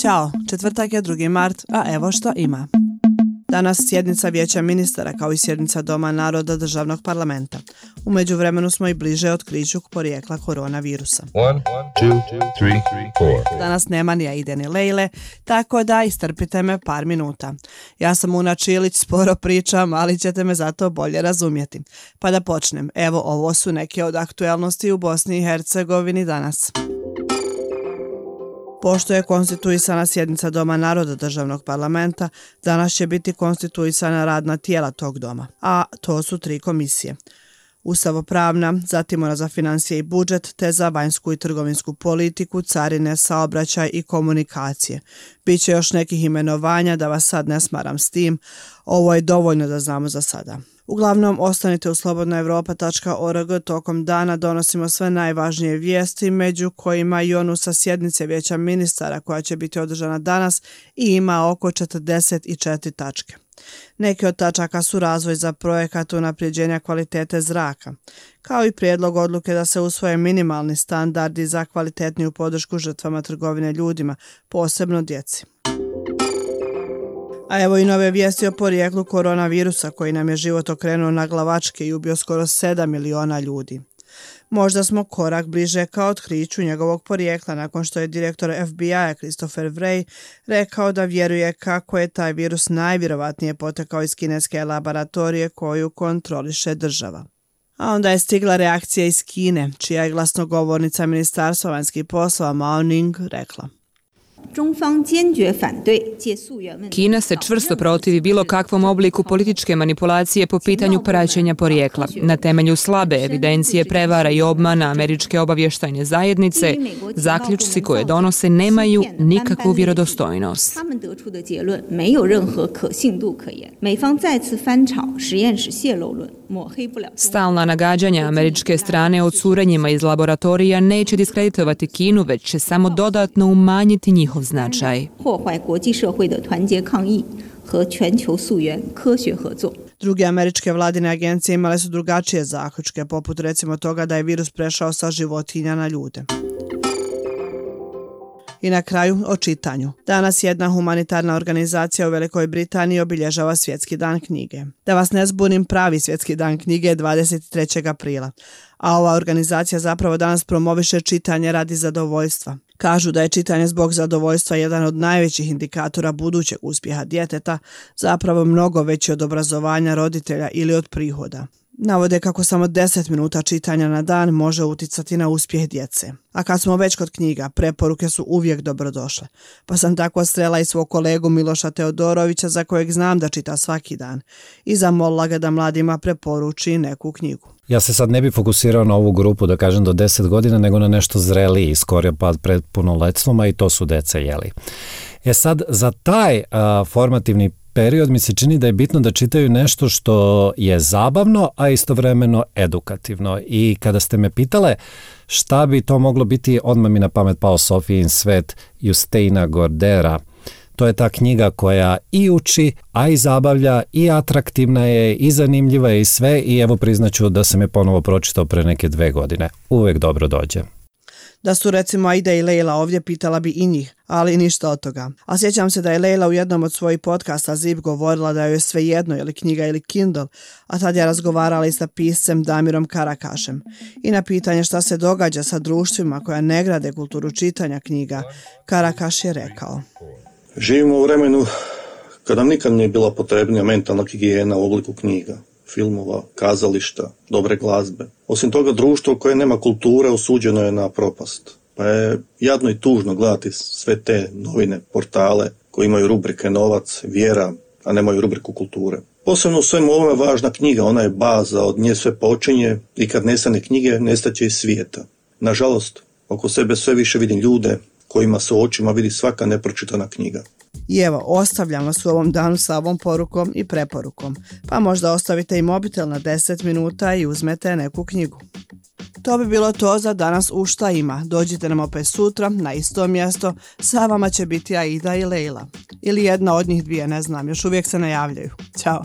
Ćao, četvrtak je 2. mart, a evo što ima. Danas sjednica vijeća ministara kao i sjednica Doma naroda državnog parlamenta. Umeđu vremenu smo i bliže otkriću porijekla koronavirusa. One, two, three, Danas nema ni Aide ni Lejle, tako da istrpite me par minuta. Ja sam Una Čilić, sporo pričam, ali ćete me zato bolje razumjeti. Pa da počnem, evo ovo su neke od aktuelnosti u Bosni i Hercegovini danas. Pošto je konstituisana sjednica Doma naroda državnog parlamenta, danas će biti konstituisana radna tijela tog doma, a to su tri komisije. Ustavopravna, zatim ona za financije i budžet, te za vanjsku i trgovinsku politiku, carine, saobraćaj i komunikacije. Biće još nekih imenovanja da vas sad ne smaram s tim, ovo je dovoljno da znamo za sada. Uglavnom, ostanite u slobodnaevropa.org tokom dana donosimo sve najvažnije vijesti, među kojima i onu sa sjednice vijeća ministara koja će biti održana danas i ima oko 44 tačke. Neki od tačaka su razvoj za projekat unaprijeđenja kvalitete zraka, kao i prijedlog odluke da se usvoje minimalni standardi za kvalitetniju podršku žrtvama trgovine ljudima, posebno djeci. A evo i nove vijesti o porijeklu koronavirusa koji nam je život okrenuo na glavačke i ubio skoro 7 miliona ljudi. Možda smo korak bliže kao otkriću njegovog porijekla nakon što je direktor FBI-a Christopher Wray rekao da vjeruje kako je taj virus najvjerovatnije potekao iz kineske laboratorije koju kontroliše država. A onda je stigla reakcija iz Kine, čija je glasnogovornica Ministarstva vanjskih poslova Mao Ning rekla. Kina se čvrsto protivi bilo kakvom obliku političke manipulacije po pitanju praćenja porijekla. Na temelju slabe evidencije prevara i obmana američke obavještajne zajednice, zaključci koje donose nemaju nikakvu vjerodostojnost. Stalna nagađanja američke strane o curenjima iz laboratorija neće diskreditovati Kinu, već će samo dodatno umanjiti njihov značaj. Druge američke vladine agencije imale su drugačije zaključke, poput recimo toga da je virus prešao sa životinja na ljude. I na kraju o čitanju. Danas jedna humanitarna organizacija u Velikoj Britaniji obilježava Svjetski dan knjige. Da vas ne zbunim, pravi Svjetski dan knjige je 23. aprila. A ova organizacija zapravo danas promoviše čitanje radi zadovoljstva. Kažu da je čitanje zbog zadovoljstva jedan od najvećih indikatora budućeg uspjeha djeteta, zapravo mnogo veći od obrazovanja roditelja ili od prihoda. Navode kako samo 10 minuta čitanja na dan može uticati na uspjeh djece. A kad smo već kod knjiga, preporuke su uvijek dobrodošle. Pa sam tako strela i svog kolegu Miloša Teodorovića za kojeg znam da čita svaki dan i zamolila ga da mladima preporuči neku knjigu. Ja se sad ne bi fokusirao na ovu grupu, da kažem, do 10 godina, nego na nešto zreliji, skorio pad pred punoletstvom, a i to su deca, jeli. E sad, za taj a, formativni period mi se čini da je bitno da čitaju nešto što je zabavno, a istovremeno edukativno. I kada ste me pitale šta bi to moglo biti, odmah mi na pamet pao Sofijin svet Justeina Gordera. To je ta knjiga koja i uči, a i zabavlja, i atraktivna je, i zanimljiva je i sve. I evo priznaću da sam je ponovo pročitao pre neke dve godine. Uvek dobro dođe. Da su recimo Aida i Leila ovdje pitala bi i njih, ali ništa od toga. A sjećam se da je Leila u jednom od svojih podcasta Zip govorila da joj je sve jedno ili knjiga ili Kindle, a tad je razgovarala i sa piscem Damirom Karakašem. I na pitanje šta se događa sa društvima koja ne grade kulturu čitanja knjiga, Karakaš je rekao. Živimo u vremenu kada nam nikad nije bila potrebnija mentalna higijena u obliku knjiga filmova, kazališta, dobre glazbe. Osim toga, društvo koje nema kulture osuđeno je na propast. Pa je jadno i tužno gledati sve te novine, portale koji imaju rubrike novac, vjera, a nemaju rubriku kulture. Posebno u svemu ovome važna knjiga, ona je baza, od nje sve počinje i kad nestane knjige, nestaće i svijeta. Nažalost, oko sebe sve više vidim ljude kojima se u očima vidi svaka nepročitana knjiga. I evo, ostavljam vas u ovom danu sa ovom porukom i preporukom. Pa možda ostavite i mobitel na 10 minuta i uzmete neku knjigu. To bi bilo to za danas u šta ima. Dođite nam opet sutra na isto mjesto. Sa vama će biti Aida i Leila. Ili jedna od njih dvije, ne znam, još uvijek se najavljaju. Ćao!